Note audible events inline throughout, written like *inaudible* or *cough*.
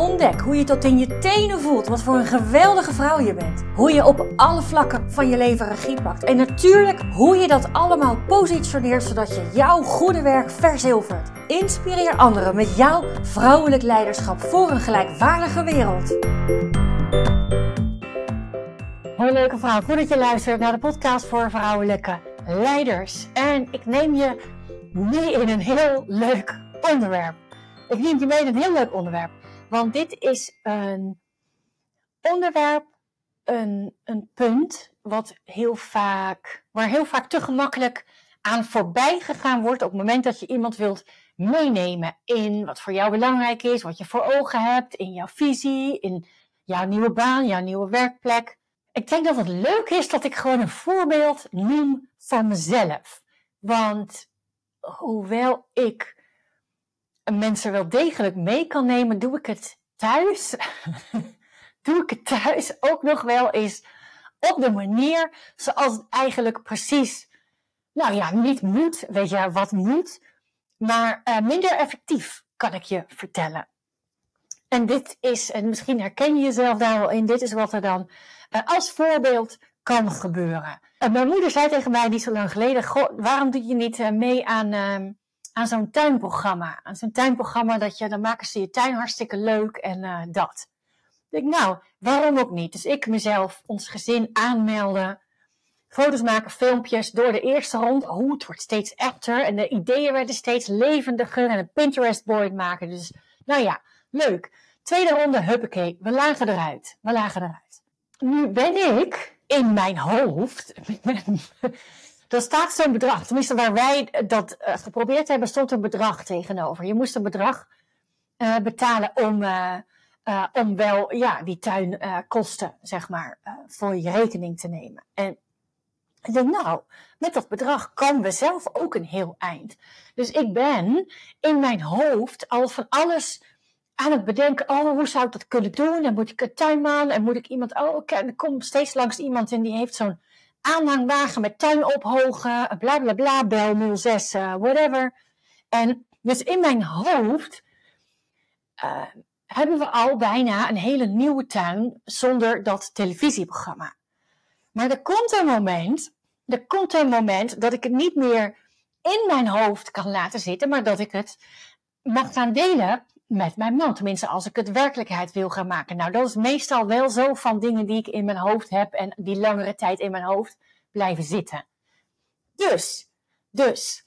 Ontdek hoe je tot in je tenen voelt wat voor een geweldige vrouw je bent. Hoe je op alle vlakken van je leven regie pakt. En natuurlijk hoe je dat allemaal positioneert zodat je jouw goede werk verzilvert. Inspireer anderen met jouw vrouwelijk leiderschap voor een gelijkwaardige wereld. Hoi leuke vrouw, goed dat je luistert naar de podcast voor vrouwelijke leiders. En ik neem je mee in een heel leuk onderwerp. Ik neem je mee in een heel leuk onderwerp. Want dit is een onderwerp, een, een punt wat heel vaak, waar heel vaak te gemakkelijk aan voorbij gegaan wordt op het moment dat je iemand wilt meenemen in wat voor jou belangrijk is, wat je voor ogen hebt, in jouw visie, in jouw nieuwe baan, jouw nieuwe werkplek. Ik denk dat het leuk is dat ik gewoon een voorbeeld noem van mezelf. Want hoewel ik mensen wel degelijk mee kan nemen, doe ik het thuis. *laughs* doe ik het thuis ook nog wel eens op de manier zoals het eigenlijk precies, nou ja, niet moet. Weet je wat moet? Maar uh, minder effectief, kan ik je vertellen. En dit is, en misschien herken je jezelf daar wel in, dit is wat er dan uh, als voorbeeld kan gebeuren. Mijn moeder zei tegen mij niet zo lang geleden: Goh, waarom doe je niet mee aan ehm, aan zo'n tuinprogramma. Aan zo'n tuinprogramma dat je, dan maken ze je tuin hartstikke leuk en uh, dat. Ik nou, waarom ook niet? Dus ik mezelf, ons gezin aanmelden. Foto's maken, filmpjes. Door de eerste ronde, oh, het wordt steeds echter. En de ideeën werden steeds levendiger. En een Pinterest board maken. Dus, nou ja, leuk. Tweede ronde, huppakee. We lagen eruit. We lagen eruit. Nu ben ik in mijn hoofd *laughs* dan staat zo'n bedrag, tenminste waar wij dat uh, geprobeerd hebben, stond een bedrag tegenover. Je moest een bedrag uh, betalen om, om wel ja, die tuinkosten, zeg maar, voor je rekening te nemen. En ik denk, nou, met dat bedrag komen we zelf ook een heel eind. Dus ik ben in mijn hoofd al van alles aan het bedenken. Oh, hoe zou ik dat kunnen doen? En moet ik een tuinman? En moet ik iemand... Oh, er komt steeds langs iemand en die heeft zo'n aanhangwagen met tuin ophogen, bla bla bla, bel 06, uh, whatever. En dus in mijn hoofd uh, hebben we al bijna een hele nieuwe tuin zonder dat televisieprogramma. Maar er komt een moment, er komt een moment dat ik het niet meer in mijn hoofd kan laten zitten, maar dat ik het mag gaan delen met mijn man. Tenminste, als ik het werkelijkheid wil gaan maken. Nou, dat is meestal wel zo van dingen die ik in mijn hoofd heb en die langere tijd in mijn hoofd blijven zitten. Dus, dus,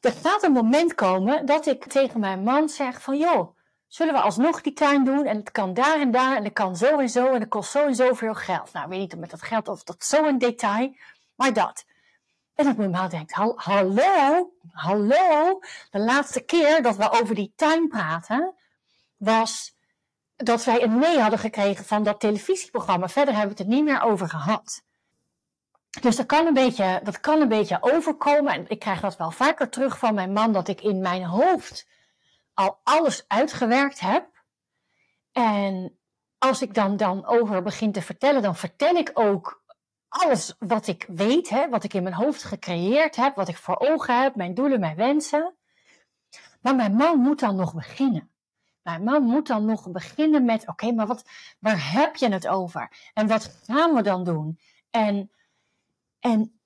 er gaat een moment komen dat ik tegen mijn man zeg van, joh, zullen we alsnog die tuin doen? En het kan daar en daar en het kan zo en zo en het kost zo en zoveel geld. Nou, ik weet niet met dat geld of dat zo detail, maar dat. En dat mijn man denkt, hallo, hallo. De laatste keer dat we over die tuin praten, was dat wij een nee hadden gekregen van dat televisieprogramma. Verder hebben we het er niet meer over gehad. Dus dat kan, een beetje, dat kan een beetje overkomen. En ik krijg dat wel vaker terug van mijn man, dat ik in mijn hoofd al alles uitgewerkt heb. En als ik dan, dan over begin te vertellen, dan vertel ik ook alles wat ik weet, hè, wat ik in mijn hoofd gecreëerd heb, wat ik voor ogen heb, mijn doelen, mijn wensen. Maar mijn man moet dan nog beginnen. Mijn man moet dan nog beginnen met: oké, maar wat, waar heb je het over? En wat gaan we dan doen? En, en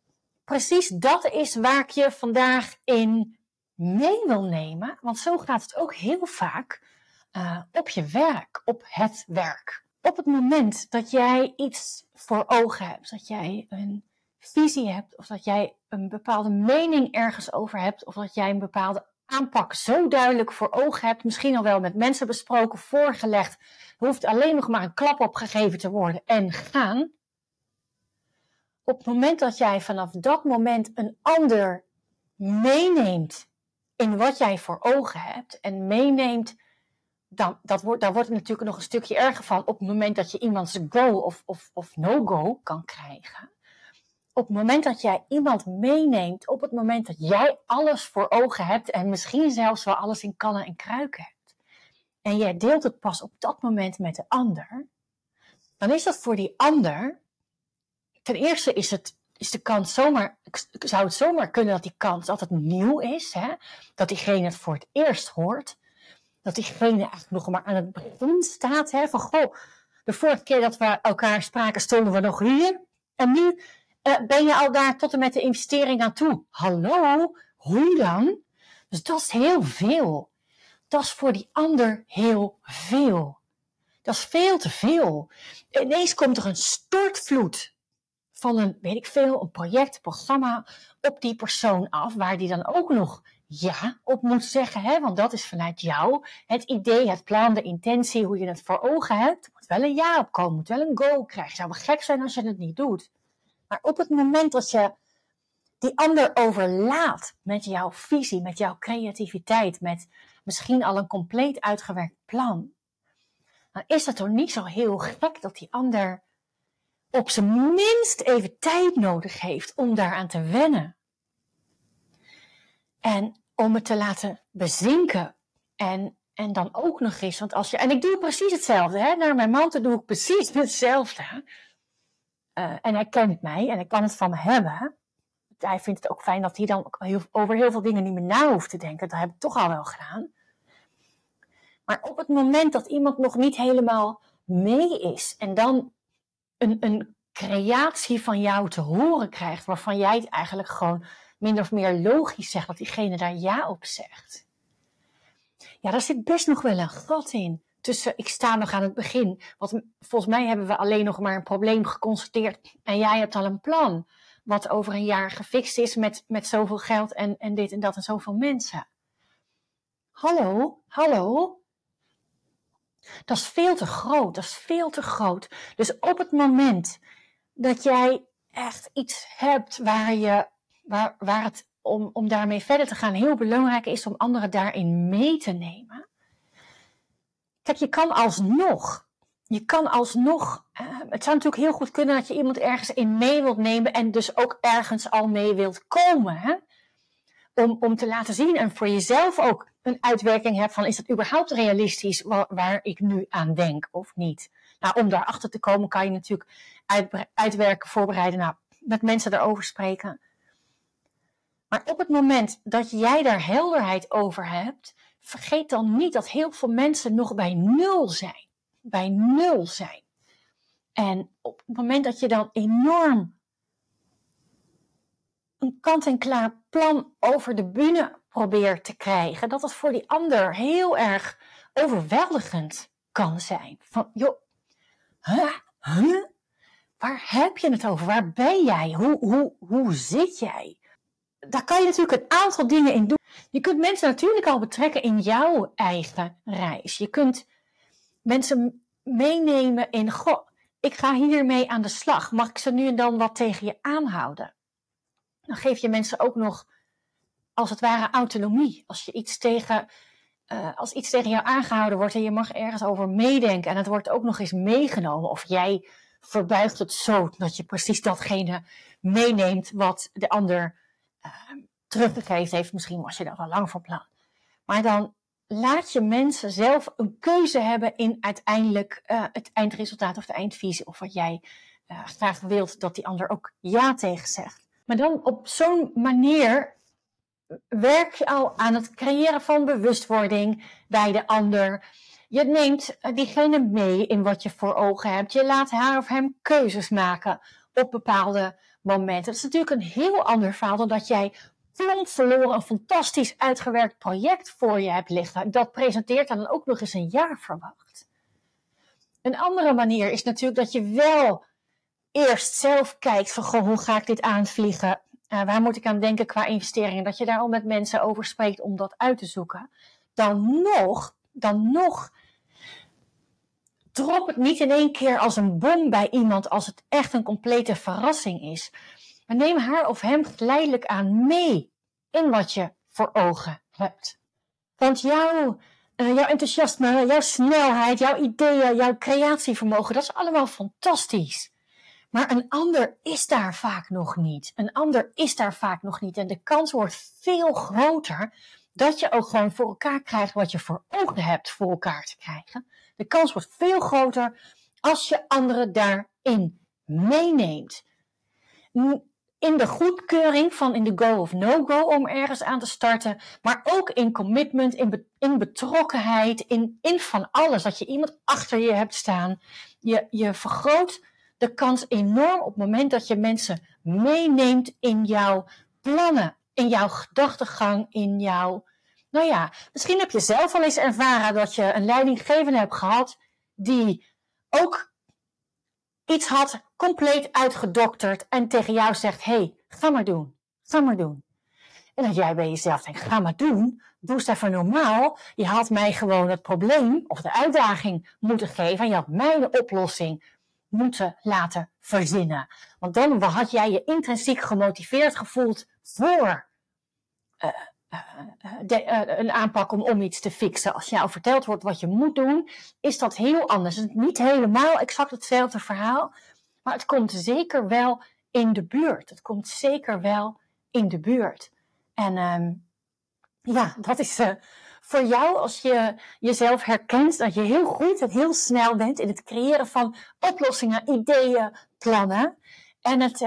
precies dat is waar ik je vandaag in mee wil nemen. Want zo gaat het ook heel vaak uh, op je werk, op het werk op het moment dat jij iets voor ogen hebt, dat jij een visie hebt, of dat jij een bepaalde mening ergens over hebt, of dat jij een bepaalde aanpak zo duidelijk voor ogen hebt, misschien al wel met mensen besproken, voorgelegd, hoeft alleen nog maar een klap opgegeven te worden en gaan. Op het moment dat jij vanaf dat moment een ander meeneemt in wat jij voor ogen hebt en meeneemt dan, dat wordt, daar wordt het natuurlijk nog een stukje erger van op het moment dat je iemands go of, of, of no-go kan krijgen. op het moment dat jij iemand meeneemt, op het moment dat jij alles voor ogen hebt en misschien zelfs wel alles in kannen en kruiken hebt, en jij deelt het pas op dat moment met de ander, dan is dat voor die ander, ten eerste is, het, is de kans zomaar, zou het zomaar kunnen dat die kans het nieuw is, hè? dat diegene het voor het eerst hoort, dat diegene eigenlijk nog maar aan het begin staat, hè? van goh, de vorige keer dat we elkaar spraken stonden we nog hier, en nu uh, ben je al daar tot en met de investering aan toe. Hallo, hoe dan? Dus dat is heel veel. Dat is voor die ander heel veel. Dat is veel te veel. Ineens komt er een stortvloed van een, weet ik veel, een project, een programma op die persoon af, waar die dan ook nog ja op moet zeggen, hè? want dat is vanuit jou het idee, het plan, de intentie, hoe je het voor ogen hebt. Er moet wel een ja op komen, moet wel een go krijgen. Het zou wel gek zijn als je het niet doet. Maar op het moment dat je die ander overlaat met jouw visie, met jouw creativiteit, met misschien al een compleet uitgewerkt plan, dan is het toch niet zo heel gek dat die ander op zijn minst even tijd nodig heeft om daaraan te wennen. En om het te laten bezinken. En, en dan ook nog eens, want als je, en ik doe precies hetzelfde, hè? naar mijn man doe ik precies *laughs* hetzelfde. Uh, en hij kent mij en hij kan het van me hebben. Hij vindt het ook fijn dat hij dan over heel veel dingen niet meer na hoeft te denken. Dat heb ik toch al wel gedaan. Maar op het moment dat iemand nog niet helemaal mee is en dan een, een creatie van jou te horen krijgt, waarvan jij het eigenlijk gewoon min of meer logisch zegt dat diegene daar ja op zegt. Ja, daar zit best nog wel een gat in tussen ik sta nog aan het begin. Want volgens mij hebben we alleen nog maar een probleem geconstateerd en jij hebt al een plan. Wat over een jaar gefixt is met, met zoveel geld en, en dit en dat en zoveel mensen. Hallo, hallo. Dat is veel te groot, dat is veel te groot. Dus op het moment dat jij echt iets hebt waar, je, waar, waar het om, om daarmee verder te gaan heel belangrijk is om anderen daarin mee te nemen Kijk, je kan alsnog, je kan alsnog, uh, het zou natuurlijk heel goed kunnen dat je iemand ergens in mee wilt nemen en dus ook ergens al mee wilt komen. Hè? Om, om te laten zien en voor jezelf ook een uitwerking hebt van is het überhaupt realistisch waar, ik nu aan denk of niet. Nou, om daarachter te komen kan je natuurlijk uit, uitwerken, voorbereiden, nou, met mensen daarover spreken. Maar op het moment dat jij daar helderheid over hebt, vergeet dan niet dat heel veel mensen nog bij nul zijn. Bij nul zijn. En op het moment dat je dan enorm een kant-en-klaar plan over de bühne probeert te krijgen, dat het voor die ander heel erg overweldigend kan zijn. Van, joh, huh? Huh? Waar heb je het over? Waar ben jij? Hoe, hoe, hoe zit jij? Daar kan je natuurlijk een aantal dingen in doen. Je kunt mensen natuurlijk al betrekken in jouw eigen reis. Je kunt mensen meenemen in, goh, ik ga hiermee aan de slag. Mag ik ze nu en dan wat tegen je aanhouden? Dan geef je mensen ook nog, als het ware, autonomie. Als je iets tegen, uh, als iets tegen jou aangehouden wordt en je mag ergens over meedenken en het wordt ook nog eens meegenomen, of jij verbuigt het zo dat je precies datgene meeneemt wat de ander teruggegeven heeft. Misschien was je daar al lang van plan. Maar dan laat je mensen zelf een keuze hebben in uiteindelijk uh, het eindresultaat of de eindvisie. Of wat jij uh, graag wilt dat die ander ook ja tegen zegt. Maar dan op zo'n manier werk je al aan het creëren van bewustwording bij de ander. Je neemt diegene mee in wat je voor ogen hebt. Je laat haar of hem keuzes maken op bepaalde momenten. Dat is natuurlijk een heel ander verhaal dan dat jij plomp verloren een fantastisch uitgewerkt project voor je hebt liggen. Dat presenteert dan ook nog eens een jaar verwacht. Een andere manier is natuurlijk dat je wel eerst zelf kijkt van goh, hoe ga ik dit aanvliegen? Uh, waar moet ik aan denken qua investeringen? Dat je daar al met mensen over spreekt om dat uit te zoeken. Dan nog, dan nog drop het niet in één keer als een bom bij iemand als het echt een complete verrassing is. Maar neem haar of hem geleidelijk aan mee in wat je voor ogen hebt. Want jouw, uh, jouw enthousiasme, jouw snelheid, jouw ideeën, jouw creatievermogen, dat is allemaal fantastisch. Maar een ander is daar vaak nog niet. Een ander is daar vaak nog niet. En de kans wordt veel groter dat je ook gewoon voor elkaar krijgt wat je voor ogen hebt voor elkaar te krijgen. De kans wordt veel groter als je anderen daarin meeneemt. In de goedkeuring van in de go of no-go om ergens aan te starten, maar ook in commitment, in, in betrokkenheid, in, in van alles. Dat je iemand achter je hebt staan. Je, je vergroot de kans enorm op het moment dat je mensen meeneemt in jouw plannen, in jouw gedachtegang, in jouw. Nou ja, misschien heb je zelf al eens ervaren dat je een leidinggevende hebt gehad die ook iets had compleet uitgedokterd en tegen jou zegt: hey, ga maar doen, ga maar doen. En dat jij bij jezelf denkt: ga maar doen, doe eens even normaal. Je had mij gewoon het probleem of de uitdaging moeten geven en je had mij de oplossing moeten laten verzinnen. Want dan had jij je intrinsiek gemotiveerd gevoeld voor uh, de, een aanpak om, om iets te fixen. Als jou verteld wordt wat je moet doen, is dat heel anders. Het is niet helemaal exact hetzelfde verhaal, maar het komt zeker wel in de buurt. Het komt zeker wel in de buurt. En ehm, ja, dat is voor jou als je jezelf herkent dat je heel goed en heel snel bent in het creëren van oplossingen, ideeën, plannen. En het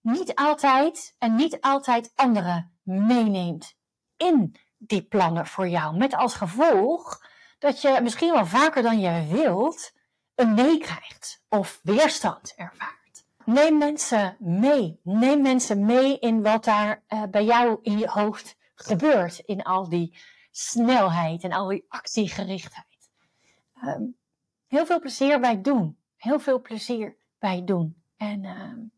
niet altijd en niet altijd anderen meeneemt in die plannen voor jou. Met als gevolg dat je misschien wel vaker dan je wilt een nee krijgt of weerstand ervaart. Neem mensen mee. Neem mensen mee in wat daar uh, bij jou in je hoofd gebeurt. In al die snelheid en al die actiegerichtheid. Um, heel veel plezier bij doen. Heel veel plezier bij doen. En um,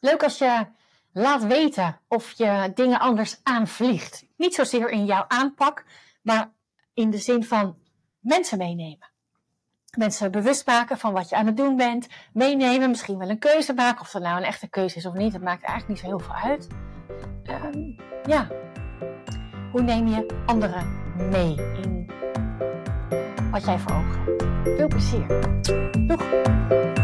leuk als je laat weten of je dingen anders aanvliegt. Niet zozeer in jouw aanpak, maar in de zin van mensen meenemen. Mensen bewust maken van wat je aan het doen bent. Meenemen, misschien wel een keuze maken. Of dat nou een echte keuze is of niet, dat maakt eigenlijk niet zo heel veel uit. Um, ja, hoe neem je anderen mee in wat jij voor ogen hebt? Veel plezier. Doeg!